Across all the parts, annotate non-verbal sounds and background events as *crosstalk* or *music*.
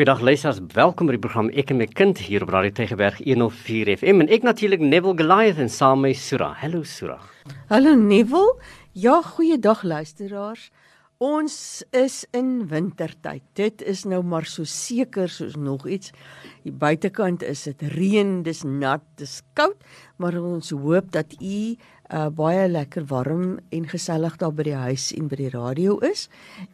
Goeiedag luisters, welkom by die program Ek en my kind hier op Radio Tegeberg 104 FM en ek natuurlik Neville Goliath en saam met Sura. Hallo Sura. Hallo Neville. Ja, goeiedag luisteraars. Ons is in wintertyd. Dit is nou maar so seker soos nog iets. Die buitekant is dit reën, dis nat, dis koud, maar ons hoop dat u uh, baie lekker warm en gesellig daar by die huis en by die radio is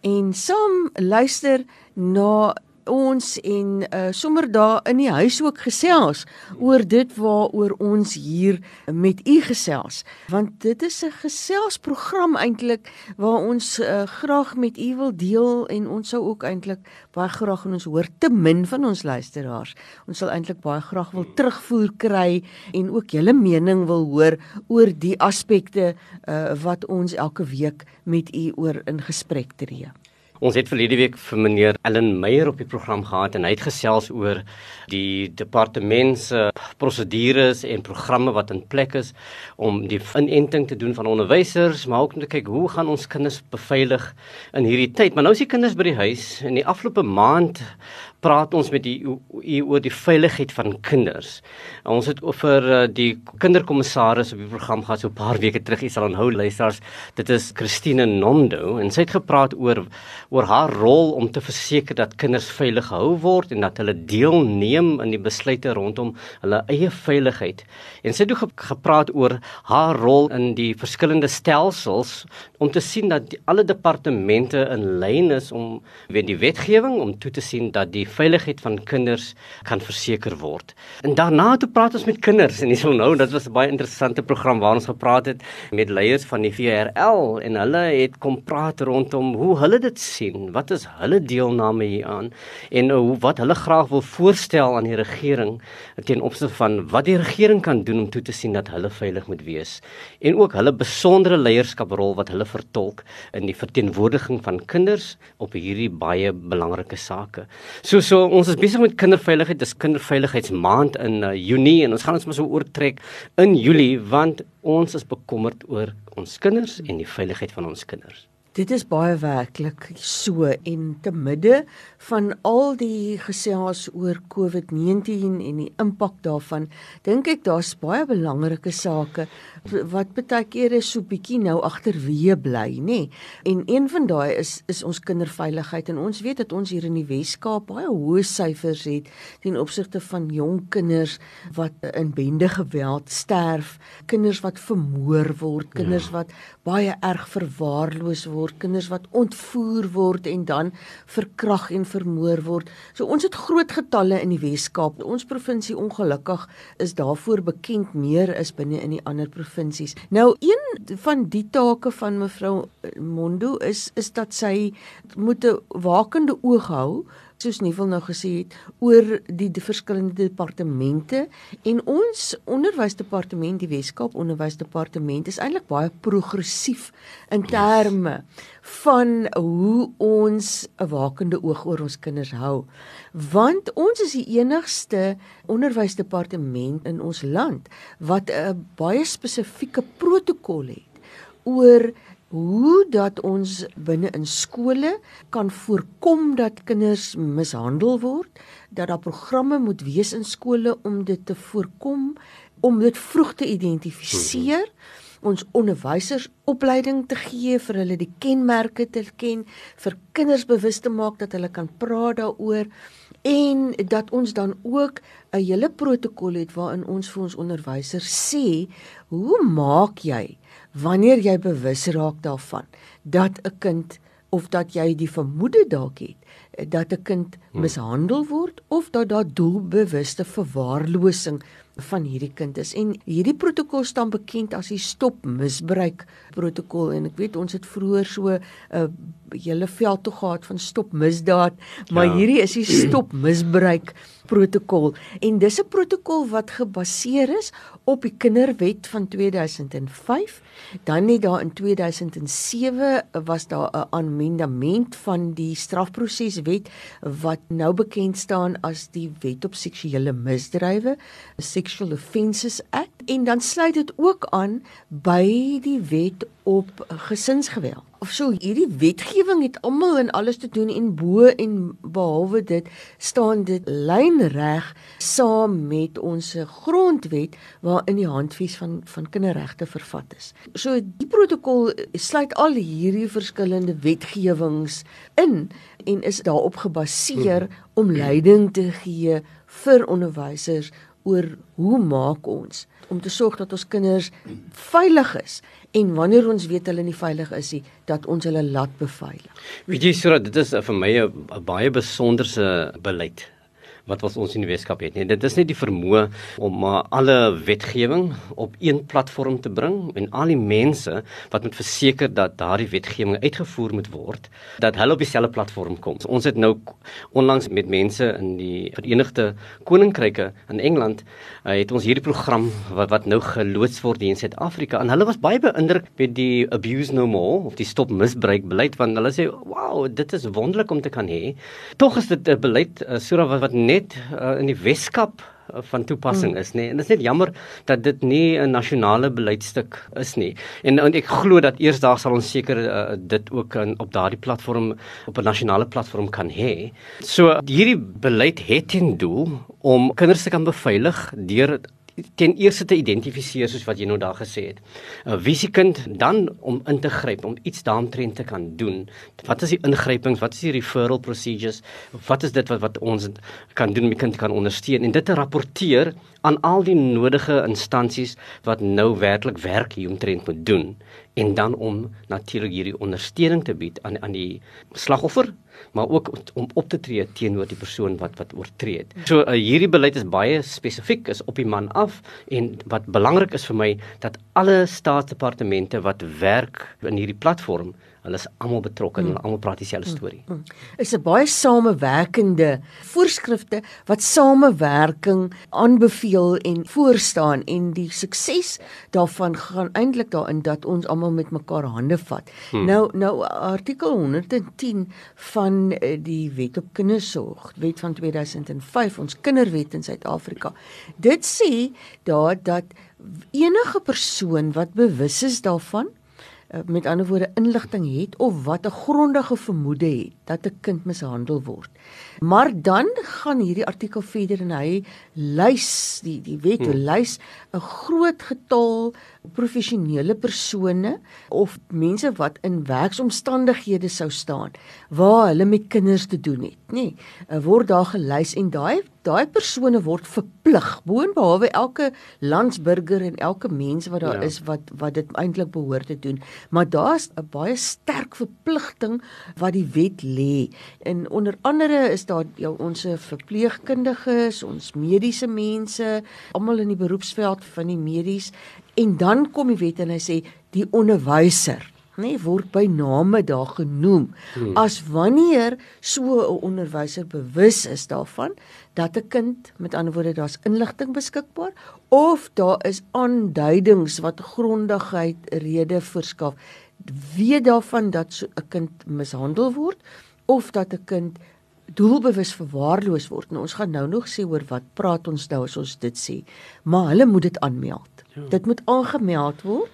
en saam luister na ons en uh, sommer daar in die huis ook gesels oor dit waaroor ons hier met u gesels. Want dit is 'n geselsprogram eintlik waar ons uh, graag met u wil deel en ons sou ook eintlik baie graag en ons hoor te min van ons luisteraars. Ons sal eintlik baie graag wil terugvoer kry en ook julle mening wil hoor oor die aspekte uh, wat ons elke week met u oor in gesprek tree Ons het verlede week vir meneer Ellen Meyer op die program gehad en hy het gesels oor die departement se prosedures en programme wat in plek is om die inenting te doen van onderwysers, maar ook om te kyk hoe gaan ons kinders beveilig in hierdie tyd. Maar nou is die kinders by die huis en die afgelope maand praat ons met u oor die veiligheid van kinders. Ons het oor uh, die kinderkommissaris op die program gehad so 'n paar weke terug. Jy sal onthou luisters, dit is Christine Nondo en sy het gepraat oor oor haar rol om te verseker dat kinders veilig gehou word en dat hulle deelneem in die besluite rondom hulle eie veiligheid. En sy het ook gepraat oor haar rol in die verskillende stelsels om te sien dat die, alle departemente in lyn is om weet die wetgewing om toe te sien dat die veiligheid van kinders kan verseker word. En daarna toe praat ons met kinders en sal *laughs* nou dit was 'n baie interessante program waar ons gepraat het met leiers van die VRL en hulle het kom praat rondom hoe hulle dit sien, wat is hulle deelname hieraan en hoe wat hulle graag wil voorstel aan die regering ten opsigte van wat die regering kan doen om toe te sien dat hulle veilig moet wees en ook hulle besondere leierskaprol wat hulle vertolk in die verteenwoordiging van kinders op hierdie baie belangrike sake. So so ons is besig met kinderveiligheid. Dis kinderveiligheidsmaand in uh, Junie en ons gaan ons maar so oortrek in Julie want ons is bekommerd oor ons kinders en die veiligheid van ons kinders. Dit is baie werklik so en te midde van al die gesels oor COVID-19 en die impak daarvan, dink ek daar's baie belangrike sake wat baie keer is so bietjie nou agterweë bly, nê. Nee. En een van daai is is ons kinderveiligheid en ons weet dat ons hier in die Wes-Kaap baie hoë syfers het ten opsigte van jong kinders wat in bende geweld sterf, kinders wat vermoor word, kinders ja. wat baie erg verwaarloos word, kinders wat ontvoer word en dan verkrag en vermoor word. So ons het groot getalle in die Wes-Kaap. Ons provinsie ongelukkig is daarvoor bekend meer is binne in die ander provinsies. Nou een van die take van mevrou Mondo is is dat sy moet 'n wakende oog hou soos Nievel nou gesê het oor die, die verskillende departemente. En ons onderwysdepartement die Weskaap onderwysdepartement is eintlik baie progressief in terme van hoe ons 'n wakende oog oor ons kinders hou. Want ons is die enigste onderwysdepartement in ons land wat 'n baie spesifieke protokol het oor hoe dat ons binne in skole kan voorkom dat kinders mishandel word, dat daar programme moet wees in skole om dit te voorkom, om dit vroeg te identifiseer, ons onderwysers opleiding te gee vir hulle die kenmerke te ken, vir kinders bewus te maak dat hulle kan praat daaroor en dat ons dan ook 'n hele protokol het waarin ons vir ons onderwysers sê, hoe maak jy wanneer jy bewus raak daarvan dat 'n kind of dat jy die vermoede dalk het dat 'n kind hmm. mishandel word of dat daar doelbewuste verwaarlosing van hierdie kind is en hierdie protokol staan bekend as die stop misbruik protokol en ek weet ons het vroeër so 'n uh, hele veld toe gehad van stop misdaad maar ja. hierdie is die *clears throat* stop misbruik protokol en dis 'n protokol wat gebaseer is op die kinderwet van 2005 dan net daar in 2007 was daar 'n amendement van die strafproseswet wat nou bekend staan as die wet op seksuele misdrywe Sexual Offences Act en dan sluit dit ook aan by die wet op gesinsgeweld so hierdie wetgewing het almal en alles te doen en bo en behalwe dit staan dit lynreg saam met ons grondwet waarin die handves van van kinderregte vervat is. So die protokol sluit al hierdie verskillende wetgewings in en is daarop gebaseer om leiding te gee vir onderwysers oor hoe maak ons om te sorg dat ons kinders veilig is en wanneer ons weet hulle nie veilig is nie dat ons hulle laat beveilig. Weet jy sodat dit is vir my 'n baie besonderse beleid wat wat ons in die Weskaap het nie. Dit is net die vermoë om uh, alle wetgewing op een platform te bring en al die mense wat moet verseker dat daardie wetgewing uitgevoer moet word, dat hulle op dieselfde platform kom. So, ons het nou onlangs met mense in die Verenigde Koninkryke in Engeland uh, het ons hierdie program wat wat nou geloods word in Suid-Afrika en hulle was baie beïndruk met die abuse no more of die stop misbruik beleid want hulle sê wow, dit is wonderlik om te kan hê. Tog is dit 'n beleid uh, so wat wat net net uh, in die Weskaap uh, van toepassing mm. is nê. Nee. En dit is net jammer dat dit nie 'n nasionale beleidstuk is nie. En, en ek glo dat eersdaags sal ons seker uh, dit ook in, op daardie platform op 'n nasionale platform kan hê. So hierdie beleid het ten doel om kinders te kan beveilig deur ten eerste te identifiseer soos wat jy nou daar gesê het. 'n Visiekind dan om in te gryp om iets daaromtrent te kan doen. Wat is die ingrypings? Wat is die referral procedures? Wat is dit wat wat ons kan doen om die kind kan ondersteun en dit te rapporteer aan al die nodige instansies wat nou werklik werk hieromtrent moet doen en dan om natuurlik hierdie ondersteuning te bied aan aan die slagoffer maar ook om op te tree teenoor die persoon wat wat oortree het. So uh, hierdie beleid is baie spesifiek is op die man af en wat belangrik is vir my dat alle staatsdepartemente wat werk in hierdie platform Hulle is almal betrokke en mm. almal praat dieselfde mm. storie. Mm. Is 'n baie samewerkende voorskrifte wat samewerking aanbeveel en voorstaan en die sukses daarvan gaan eintlik daarin dat ons almal met mekaar hande vat. Hmm. Nou nou artikel 110 van eh, die Wet op Kindersorg, Wet van 2005, ons kinderwet in Suid-Afrika. Dit sê daar dat enige persoon wat bewus is daarvan met ander woorde inligting het of wat 'n grondige vermoede het dat 'n kind mishandel word. Maar dan gaan hierdie artikel verder en hy lys die die wet hmm. lys 'n groot getal professionele persone of mense wat in werksomstandighede sou staan waar hulle met kinders te doen het, nê. Nee, word daar gelys en daai daai persone word verplig boonbehalwe elke landsburger en elke mens wat daar ja. is wat wat dit eintlik behoort te doen maar daar's 'n baie sterk verpligting wat die wet lê en onder andere is daar jou ons verpleegkundiges ons mediese mense almal in die beroepsveld van die medies en dan kom die wet en hy sê die onderwyser nê nee, word by name daar genoem hmm. as wanneer so 'n onderwyser bewus is daarvan dat 'n kind met ander woorde daar's inligting beskikbaar of daar is aanduidings wat grondigheid rede verskaf weet daarvan dat so 'n kind mishandel word of dat 'n kind doelbewus verwaarloos word. Nou ons gaan nou nog sê oor wat praat ons nou as ons dit sê. Maar hulle moet dit aanmeld. Ja. Dit moet aangemeld word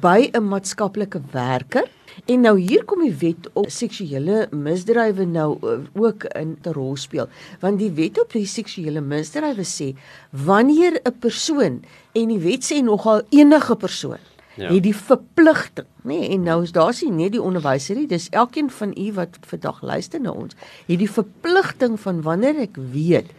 by 'n maatskaplike werker. En nou hier kom die wet op seksuele misdrywe nou uh, ook in te rol speel. Want die wet op die seksuele misdrywe sê wanneer 'n persoon en die wet sê nogal enige persoon Ja. het die verpligting, nê? Nee, en nou is daar sien nie die onderwyserie, dis elkeen van u wat vandag luister na ons, het die verpligting van wanneer ek weet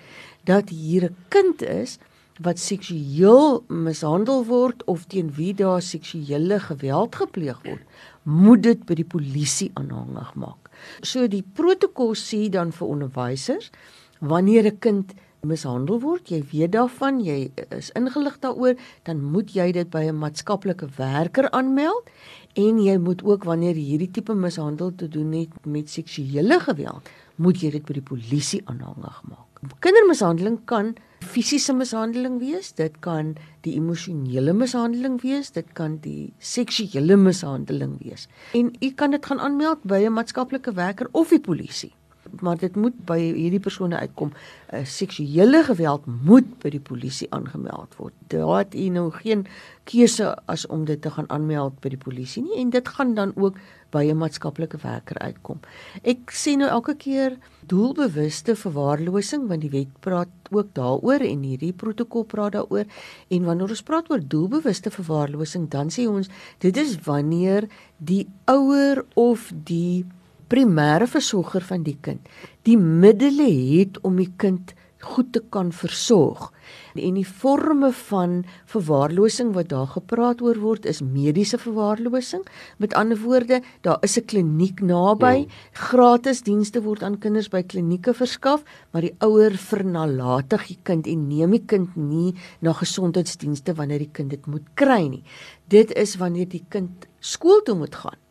dat hier 'n kind is wat seksueel mishandel word of teen wie daar seksuele geweld gepleeg word, moet dit by die polisie aanhangig maak. So die protokol sê dan vir onderwysers wanneer 'n kind mishandel word, jy weet daarvan, jy is ingelig daaroor, dan moet jy dit by 'n maatskaplike werker aanmeld en jy moet ook wanneer hierdie tipe mishandel te doen het met seksuele geweld, moet jy dit by die polisie aanhangig maak. Kindermishandeling kan fisiese mishandeling wees, dit kan die emosionele mishandeling wees, dit kan die seksuele mishandeling wees. En u kan dit gaan aanmeld by 'n maatskaplike werker of die polisie. Maar dit moet by hierdie persone uitkom. uh, Seksuele geweld moet by die polisie aangemeld word. Daar het u nou geen keuse as om dit te gaan aanmeld by die polisie nie en dit gaan dan ook by 'n maatskaplike werker uitkom. Ek sien nou elke keer doelbewuste verwaarlosing want die wet praat ook daaroor en hierdie protokol praat daaroor en wanneer ons praat oor doelbewuste verwaarlosing dan sê ons dit is wanneer die ouer of die primêre versorger van die kind die middele het om die kind goed te kan versorg. En die forme van verwaarlosing wat daar gepraat oor word is mediese verwaarlosing. Met ander woorde, daar is 'n kliniek naby, mm. gratis dienste word aan kinders by klinieke verskaf, maar die ouer vernalatig die kind en neem die kind nie na gesondheidsdienste wanneer die kind dit moet kry nie. Dit is wanneer die kind skool toe moet gaan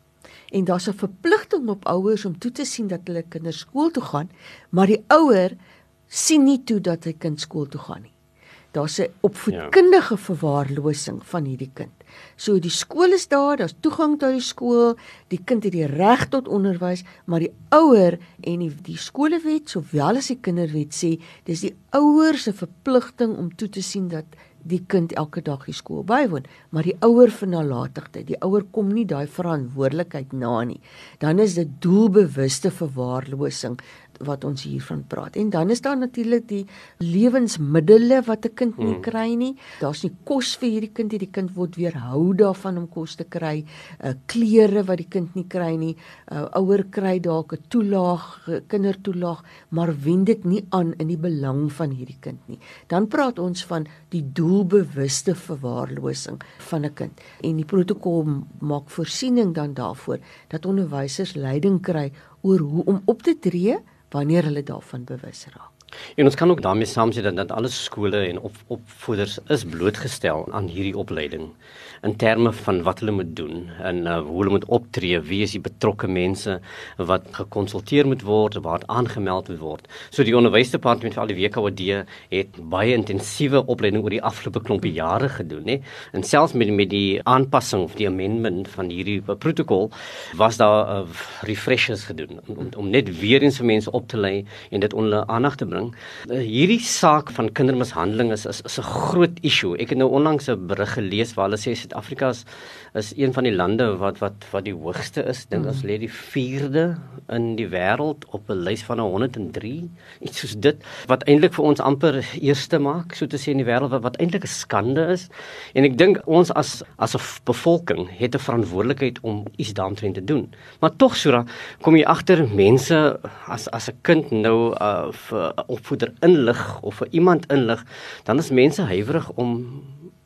en daar's 'n verpligting op ouers om toe te sien dat hulle kinders skool toe gaan, maar die ouer sien nie toe dat hy kind skool toe gaan nie. Daar's 'n opvoedkundige verwaarlosing van hierdie kind. So die skool is daar, daar's toegang tot die skool, die kind het die reg tot onderwys, maar die ouer en die, die skolewet sowel as die kinderwet sê dis die ouers se verpligting om toe te sien dat die kind elke dag die skool bywoon, maar die ouer van nalatigheid, die ouer kom nie daai verantwoordelikheid na nie. Dan is dit doelbewuste verwaarlosing wat ons hiervan praat. En dan is daar natuurlik die lewensmiddels wat 'n kind nie hmm. kry nie. Daar's nie kos vir hierdie kind nie. Die kind word weerhou daarvan om kos te kry. Uh klere wat die kind nie kry nie. Uh ouer kry dalk 'n toelaag, kindertoelaag, maar wend dit nie aan in die belang van hierdie kind nie. Dan praat ons van die doelbewuste verwaarlosing van 'n kind. En die protokol maak voorsiening dan daarvoor dat onderwysers leiding kry oor hoe om op te tree wanneer hulle daarvan bewus raak. En ons kan ook daarmee saamsê dat, dat alle skole en op, opvoeders is blootgestel aan hierdie opleiding in terme van wat hulle moet doen en uh, hoe hulle moet optree, wie is die betrokke mense wat gekonsulteer moet word, wat aangemeld moet word. So die onderwysdepartement vir al die WKOD het baie intensiewe opleiding oor die afgelope klompie jare gedoen, hè. En selfs met met die aanpassing of die amendment van hierdie protokol was daar uh, refreshers gedoen om, om, om net weer eens vir mense op te lei en dit onder aandag te bring. Uh, hierdie saak van kindermishandeling is is, is 'n groot issue. Ek het nou onlangs 'n berig gelees waar hulle sê Suid-Afrika is een van die lande wat wat wat die hoogste is. Dink ons mm. lê die 4de in die wêreld op 'n lys van 103. Iets soos dit wat eintlik vir ons amper eerste maak, so te sê in die wêreld wat, wat eintlik 'n skande is. En ek dink ons as as 'n bevolking het 'n verantwoordelikheid om iets daaroor te doen. Maar tog Sura, kom jy agter mense as as 'n kind nou uh, vir opvoeder inlig of vir iemand inlig, dan is mense huiwerig om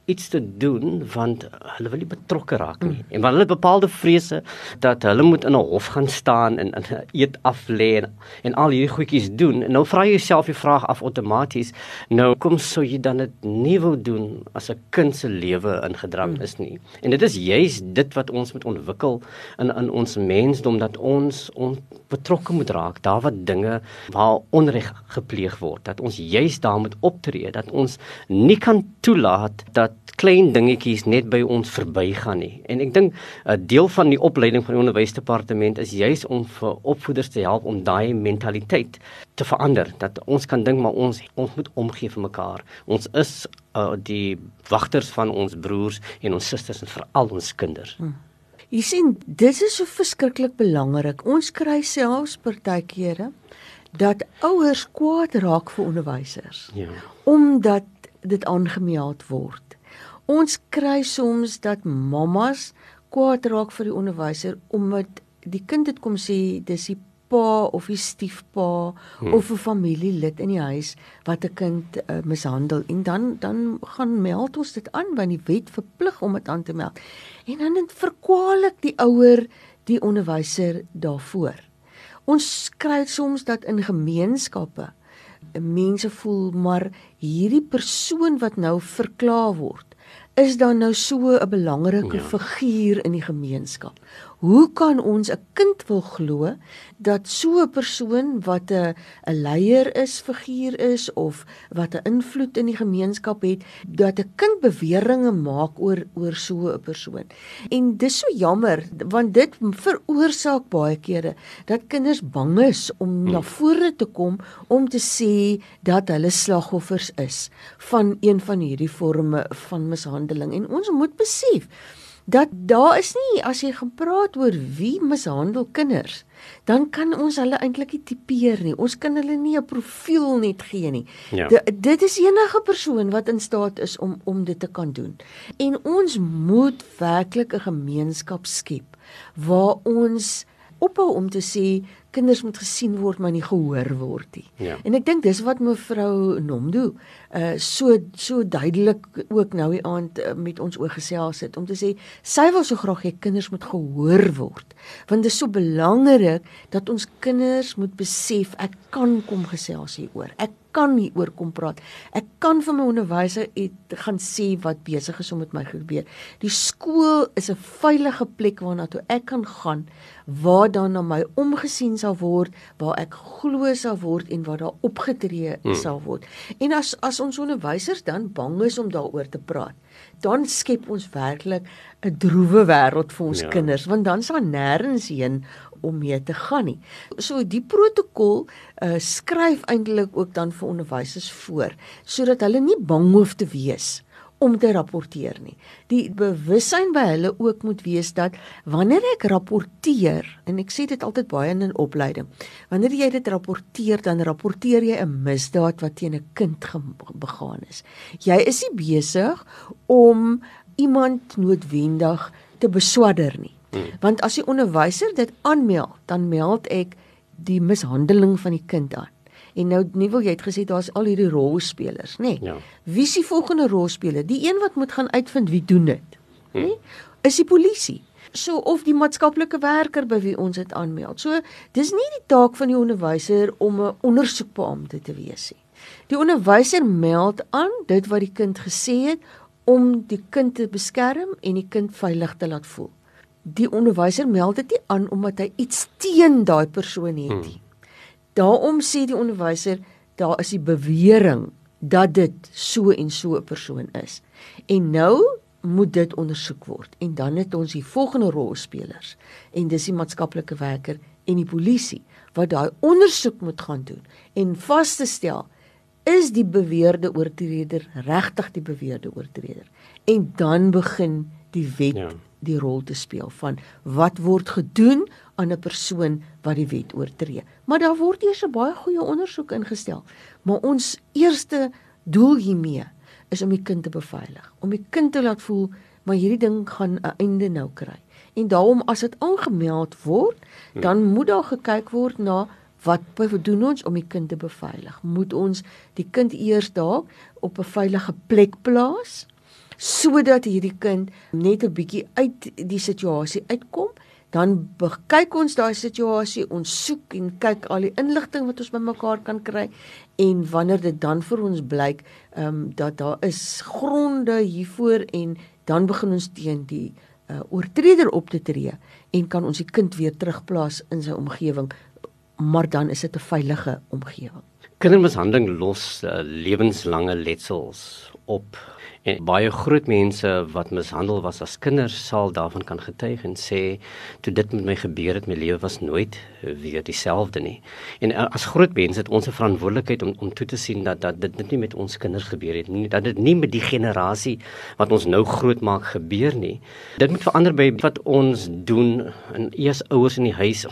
iets te doen want hulle wil nie betrokke raak nie. Mm. En want hulle het bepaalde vrese dat hulle moet in 'n hof gaan staan en in eet af lê en, en al hierdie goedjies doen. En nou vra jy jouself die vraag af outomaties, nou kom sou jy dan dit nie wou doen as 'n kind se lewe ingedrang mm. is nie. En dit is juis dit wat ons moet ontwikkel in in ons mensdom dat ons ons betrokke moet raak daar waar dinge waar onreg gepleeg word dat ons juis daar moet optree dat ons nie kan toelaat dat klein dingetjies net by ons verbygaan nie. En ek dink 'n deel van die opleiding van die onderwysdepartement is juis om vir opvoeders te help om daai mentaliteit te verander dat ons kan dink maar ons ons moet omgee vir mekaar. Ons is uh, die wagters van ons broers en ons susters en veral ons kinders. Hmm. Jy sien, dit is so verskriklik belangrik. Ons kry selfs partykeere dat ouers kwaad raak vir onderwysers. Ja. Omdat dit aangemeld word. Ons kry soms dat mammas kwaad raak vir die onderwyser omdat die kind dit kom sê dis die pa of die stiefpa hmm. of 'n familielid in die huis wat 'n kind uh, mishandel en dan dan gaan meld ons dit aan want die wet verplig om dit aan te meld. En dan verkwalik die ouer die onderwyser daarvoor. Ons kry soms dat in gemeenskappe mense voel maar hierdie persoon wat nou verklaar word is dan nou so 'n belangrike ja. figuur in die gemeenskap. Hoe kan ons 'n kind wil glo dat so 'n persoon wat 'n 'n leier is, figuur is of wat 'n invloed in die gemeenskap het, dat 'n kind beweringe maak oor oor so 'n persoon. En dis so jammer want dit veroorsaak baie kere dat kinders bang is om hmm. na vore te kom om te sê dat hulle slagoffers is van een van hierdie forme van mishandeling en ons moet besef dat daar is nie as jy gaan praat oor wie mishandel kinders dan kan ons hulle eintlik nie tipeer nie. Ons kan hulle nie 'n profiel net gee nie. Ja. D dit is enige persoon wat in staat is om om dit te kan doen. En ons moet werklik 'n gemeenskap skep waar ons ophou om te sê kinders moet gesien word maar nie gehoor word nie. Ja. En ek dink dis wat mevrou Nomdo uh so so duidelik ook nou die aand uh, met ons oor gesels het om te sê sy wil so graag hê kinders moet gehoor word. Want dit is so belangrik dat ons kinders moet besef ek kan kom gesels hieroor. Ek kan nie oor kom praat. Ek kan vir my onderwyser gaan sê wat besig is om met my gebeur. Die skool is 'n veilige plek waarna toe ek kan gaan waar dan na my omgesien sal word, waar ek glo sal word en waar daar opgetree hmm. sal word. En as as ons onderwysers dan bang is om daaroor te praat, dan skep ons werklik 'n droewe wêreld vir ons ja. kinders want dan sal nêrens heen om mee te gaan nie. So die protokol uh, skryf eintlik ook dan vir onderwysers voor sodat hulle nie bang hoef te wees om te rapporteer nie. Die bewussyn by hulle ook moet wees dat wanneer ek rapporteer en ek sê dit altyd baie in 'n opleiding, wanneer jy dit rapporteer dan rapporteer jy 'n misdaad wat teen 'n kind begaan is. Jy is nie besig om iemand noodwendig te beswadder nie. Hmm. Want as die onderwyser dit aanmeld, dan meld ek die mishandeling van die kind aan. En nou nie wil jy het gesê daar's al hierdie rolspelers, nê? Nee. Ja. Wie is die volgende rolspeler? Die een wat moet gaan uitvind wie doen dit, hmm. nê? Nee? Is die polisie. So of die maatskaplike werker by wie ons dit aanmeld. So dis nie die taak van die onderwyser om 'n ondersoekbeampte te wees nie. Die onderwyser meld aan dit wat die kind gesê het om die kind te beskerm en die kind veilig te laat voel die onderwyser meld dit nie aan omdat hy iets teen daai persoon het nie. Hmm. Daarom sê die onderwyser daar is die bewering dat dit so en so 'n persoon is. En nou moet dit ondersoek word en dan het ons die volgende rolspelers en dis die maatskaplike werker en die polisie wat daai ondersoek moet gaan doen en vas te stel is die beweerde oortreder regtig die beweerde oortreder en dan begin die wet ja die rol te speel van wat word gedoen aan 'n persoon wat die wet oortree. Maar daar word eers 'n baie goeie ondersoek ingestel. Maar ons eerste doel hiermee is om die kind te beveilig, om die kind te laat voel maar hierdie ding gaan 'n einde nou kry. En daarom as dit aangemeld word, dan moet daar gekyk word na wat doen ons om die kind te beveilig? Moet ons die kind eers daar op 'n veilige plek plaas? Sodat hierdie kind net 'n bietjie uit die situasie uitkom. Dan kyk ons daai situasie, ons soek en kyk al die inligting wat ons bymekaar kan kry en wanneer dit dan vir ons blyk ehm um, dat daar is gronde hiervoor en dan begin ons teen die uh, oortreder op te tree en kan ons die kind weer terugplaas in sy omgewing maar dan is dit 'n veilige omgewing. Kindermishandeling los uh, lewenslange letsels op En baie groot mense wat mishandel was as kinders sal daarvan kan getuig en sê toe dit met my gebeur het my lewe was nooit weer dieselfde nie. En eh, as groot mense het ons 'n verantwoordelikheid om om toe te sien dat dat dit nie met ons kinders gebeur het nie, dat dit nie met die generasie wat ons nou grootmaak gebeur nie. Dit moet verander by wat ons doen en eers ouers in die huis.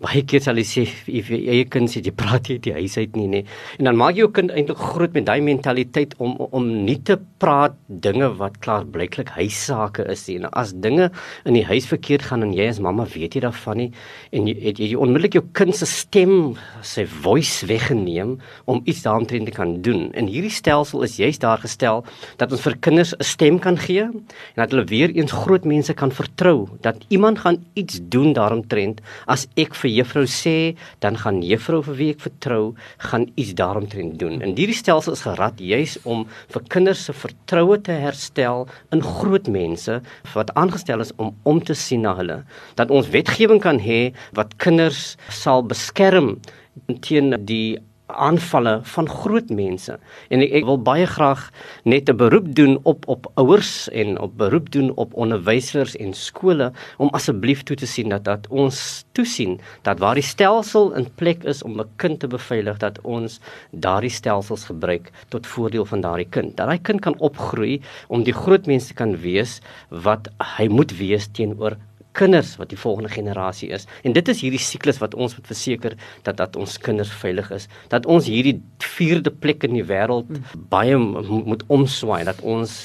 Baie keer sal jy sê jy eie kind sê jy praat jy die huis uit nie nê. En dan maak jy jou kind eintlik groot met daai mentaliteit om om nie te praat dinge wat klaar blyklik huissake is en as dinge in die huis verkeerd gaan en jy as mamma weet jy daarvan nie en jy het jy onmiddellik jou kind se stem sy voice weggeneem om iets daaroor te kan doen. En hierdie stelsel is juist daar gestel dat ons vir kinders 'n stem kan gee en dat hulle weer eens groot mense kan vertrou dat iemand gaan iets doen daaromtrent. As ek vir juffrou sê dan gaan juffrou vir wie ek vertrou gaan iets daaromtrent doen en hierdie stelsel is gerad juist om vir kinders se vertroue te herstel in groot mense wat aangestel is om om te sien na hulle. Dat ons wetgewing kan hê wat kinders sal beskerm teen die aanvalle van groot mense. En ek, ek wil baie graag net 'n beroep doen op op ouers en op beroep doen op onderwysers en skole om asseblief toe te sien dat dat ons toesien dat waar die stelsel in plek is om 'n kind te beveilig dat ons daardie stelsels gebruik tot voordeel van daardie kind. Dat daai kind kan opgroei om die groot mense kan wees wat hy moet wees teenoor kinders wat die volgende generasie is. En dit is hierdie siklus wat ons moet verseker dat dat ons kinders veilig is, dat ons hierdie vierde plek in die wêreld baie moet omswaai dat ons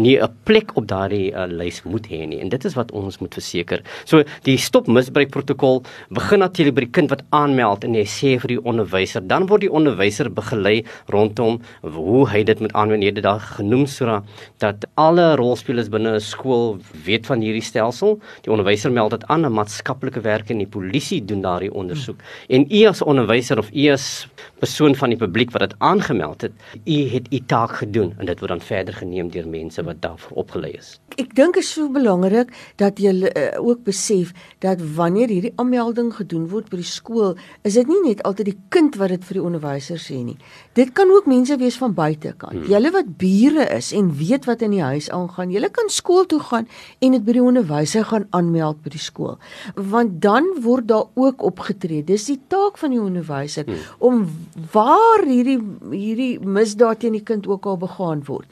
nie 'n plek op daardie uh, lys moet hê nie en dit is wat ons moet verseker. So die stop misbruik protokol begin natuurlik by die kind wat aanmeld en jy sê vir die onderwyser, dan word die onderwyser begelei rondom hoe hy dit moet aanwend. Jy het dit daar genoem Sura dat alle rolspelers binne 'n skool weet van hierdie stelsel. Die onderwyser meld dit aan 'n maatskaplike werker en die polisie doen daardie ondersoek. En u as onderwyser of u as persoon van die publiek wat dit aangemeld het, u het u taak gedoen en dit word dan verder geneem deur mense wat daarvoor opgelei is. Ek dink dit is so belangrik dat jy uh, ook besef dat wanneer hierdie aanmelding gedoen word by die skool, is dit nie net altyd die kind wat dit vir die onderwyser sê nie. Dit kan ook mense wees van buitekant. Hmm. Julle wat bure is en weet wat in die huis aangaan, julle kan skool toe gaan en dit by die onderwyser gaan aanmeld by die skool. Want dan word daar ook opgetree. Dis die taak van die onderwyser hmm. om waar hierdie hierdie misdaad teen die kind ook al begaan word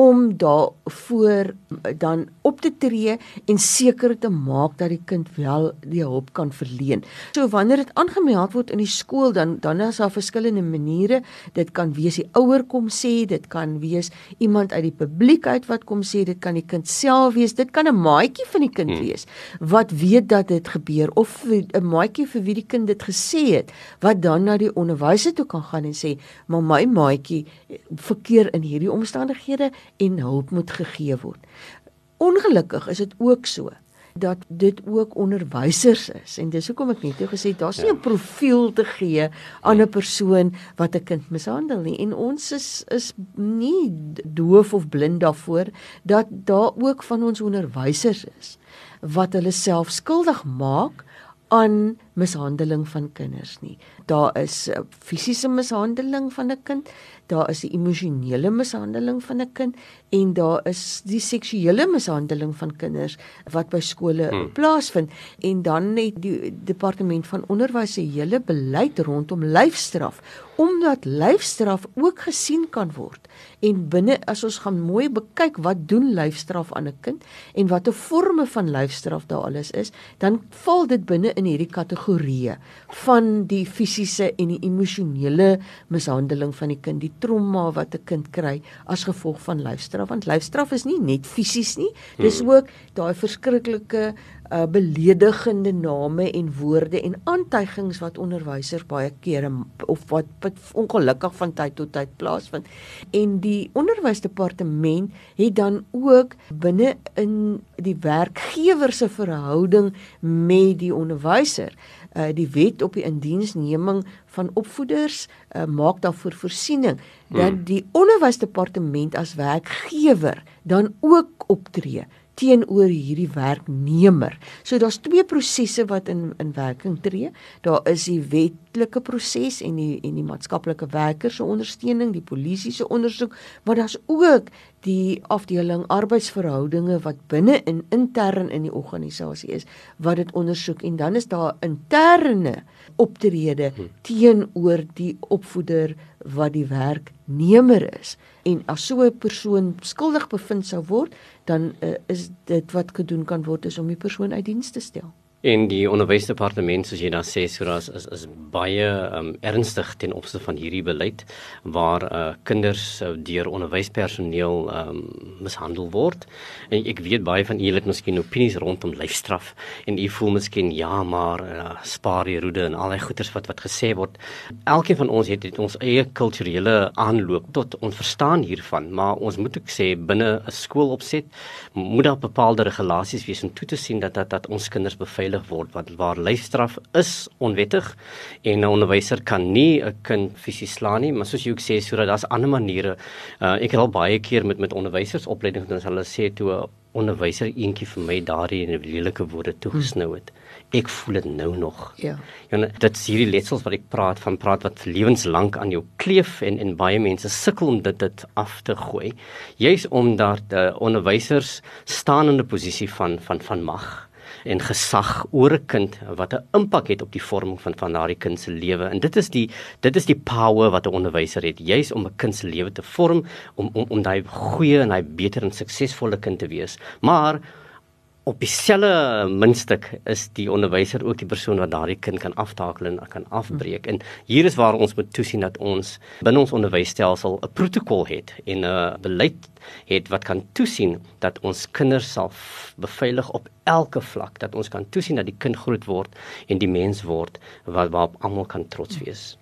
om daarvoor dan op te tree en seker te maak dat die kind wel die hulp kan verleen. So wanneer dit aangemeld word in die skool dan dan is daar verskillende maniere. Dit kan wees die ouer kom sê, dit kan wees iemand uit die publiek uit wat kom sê, dit kan die kind self wees, dit kan 'n maatjie van die kind hmm. wees wat weet dat dit gebeur of 'n maatjie vir wie die kind dit gesê het wat dan na die onderwyser toe kan gaan en sê, "Maar my maatjie verkeer in hierdie omstandighede en hulp moet gegee word. Ongelukkig is dit ook so dat dit ook onderwysers is en dis hoekom ek net nou gesê daar's nie 'n ja. profiel te gee aan 'n persoon wat 'n kind mishandel nie en ons is is nie doof of blind daarvoor dat daar ook van ons onderwysers is wat hulle self skuldig maak aan mishandeling van kinders nie. Daar is uh, fisiese mishandeling van 'n kind, daar is die emosionele mishandeling van 'n kind en daar is die seksuele mishandeling van kinders wat by skole hmm. plaasvind en dan net die departement van onderwys se hele beleid rondom lyfstraf omdat lyfstraf ook gesien kan word en binne as ons gaan mooi bekyk wat doen lyfstraf aan 'n kind en watter forme van lyfstraf daar alles is dan val dit binne in hierdie kategorieë van die fisiese en die emosionele mishandeling van die kind die trauma wat 'n kind kry as gevolg van lyfstraf want lyfstraf is nie net fisies nie dis hmm. ook daai verskriklike uh, beledigende name en woorde en aantuigings wat onderwysers baie kere of wat, wat ongelukkig van tyd tot tyd plaasvind. En die onderwysdepartement het dan ook binne in die werkgewer se verhouding met die onderwyser uh die wet op die indiensneming van opvoeders uh, maak daarvoor voorsiening dat hmm. die onderwysdepartement as werkgewer dan ook optree teenoor hierdie werknemer. So daar's twee prosesse wat in in werking tree. Daar is die wetlike proses en die en die maatskaplike werkers se ondersteuning, die polisie se ondersoek, maar daar's ook die afdeling arbeidsverhoudinge wat binne in intern in die organisasie is wat dit ondersoek en dan is daar interne optrede hm. teenoor die opvoeder wat die werknemer is en as so 'n persoon skuldig bevind sou word dan uh, is dit wat gedoen kan word is om die persoon uit diens te stel En die onderwysdepartement soos jy dan sê Suras is is baie um, ernstig ten opsigte van hierdie beleid waar uh, kinders uh, deur onderwyspersoneel um, mishandel word. En ek weet baie van julle het miskien opinies rondom lyfstraf en u voel miskien ja, maar uh, spaar die roede en al die goeters wat wat gesê word. Elkeen van ons het, het ons eie kulturele aanloop tot ons verstaan hiervan, maar ons moet ook sê binne 'n skoolopset moet daar bepaalde regulasies wees om toe te sien dat dat dat ons kinders beveilig beveilig word wat waar lyfstraf is onwettig en 'n onderwyser kan nie 'n kind fisies slaan nie, maar soos jy ook sê sodat daar's ander maniere. Uh, ek het al baie keer met met onderwysers opleiding doen as hulle sê toe 'n onderwyser eentjie vir my daardie lelike woorde toegesnou het. Ek voel dit nou nog. Ja. Ja, dit is hierdie letsels wat ek praat van praat wat lewenslank aan jou kleef en en baie mense sukkel om dit dit af te gooi. Juis omdat uh, onderwysers staan in 'n posisie van van van mag en gesag oor 'n kind wat 'n impak het op die vorming van van daardie kind se lewe. En dit is die dit is die power wat 'n onderwyser het, juis om 'n kind se lewe te vorm om om om daai goeie en daai beter en suksesvolle kind te wees. Maar op dieselfde muntstuk is die onderwyser ook die persoon wat daardie kind kan aftakel en kan afbreek. En hier is waar ons moet toesien dat ons binne ons onderwysstelsel 'n protokol het en 'n beleid het wat kan toesien dat ons kinders sal beveilig op elke vlak dat ons kan toesien dat die kind groot word en die mens word wat waarop almal kan trots wees.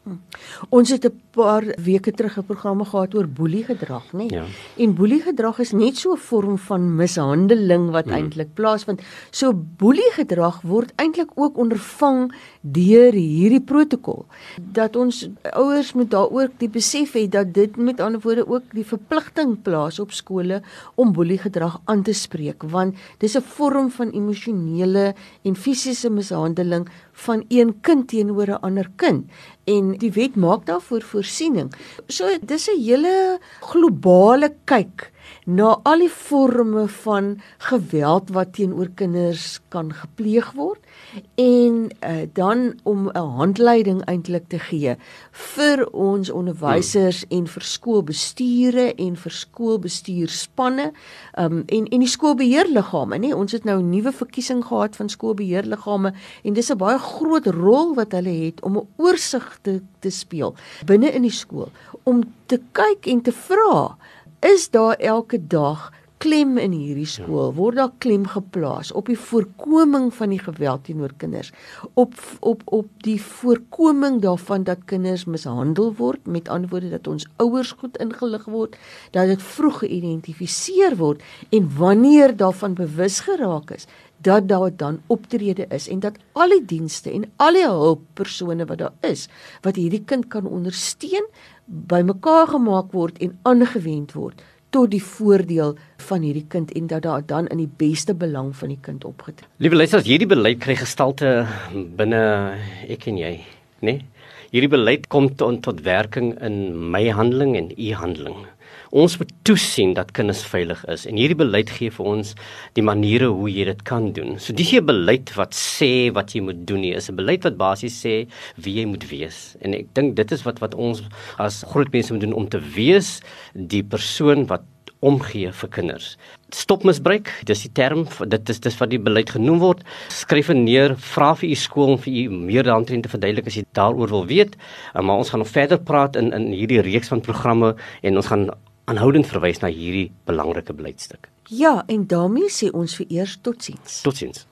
Ons het 'n paar weke terug 'n programme gehad oor boelie gedrag, nê? Nee? Ja. En boelie gedrag is net so 'n vorm van mishandeling wat hmm. eintlik plaasvind. So boelie gedrag word eintlik ook ondervang deur hierdie protokol dat ons ouers moet daaroor die besef hê dat dit met ander woorde ook die verpligting plaas op skole om boelie gedrag aan te spreek want dis 'n vorm van emosionele en fisiese mishandeling van een kind teenoor 'n ander kind en die wet maak daarvoor voorsiening. So dis 'n hele globale kyk na al die forme van geweld wat teenoor kinders kan gepleeg word en uh, dan om 'n handleiding eintlik te gee vir ons onderwysers hmm. en vir skoolbestuure en vir skoolbestuurspanne um, en en die skoolbeheerliggame nê ons het nou 'n nuwe verkiesing gehad van skoolbeheerliggame en dis 'n baie groot rol wat hulle het om 'n oorsig te te speel binne in die skool om te kyk en te vra is daar elke dag klem in hierdie skool? Word daar klem geplaas op die voorkoming van die geweld teenoor kinders? Op op op die voorkoming daarvan dat kinders mishandel word? Met antwoorde dat ons ouers goed ingelig word? Dat dit vroeg geïdentifiseer word? En wanneer daarvan bewus geraak is dat daar dan optrede is en dat al die dienste en al die hulppersone wat daar is wat hierdie kind kan ondersteun bymekaar gemaak word en aangewend word tot die voordeel van hierdie kind en dat daar dan in die beste belang van die kind opgetree. Liewe luisters, hierdie beleid kry gestalte binne ek en jy, né? Nee? Hierdie beleid kom tot, tot werking in my handeling en u handeling. Ons moet toesien dat kinders veilig is en hierdie beleid gee vir ons die maniere hoe jy dit kan doen. So dis 'n beleid wat sê wat jy moet doen nie, is 'n beleid wat basies sê wie jy moet wees. En ek dink dit is wat wat ons as groot mense moet doen om te wees die persoon wat omgee vir kinders. Stop misbruik, dis die term, dit is dis wat die beleid genoem word. Skryf neer, vra vir u skool om vir u meer daaroor te verduidelik as jy daaroor wil weet. Maar ons gaan nog verder praat in in hierdie reeks van programme en ons gaan aanhoudend verwys na hierdie belangrike beleidstuk. Ja, en daarmee sê ons vir eers totsiens. Totsiens.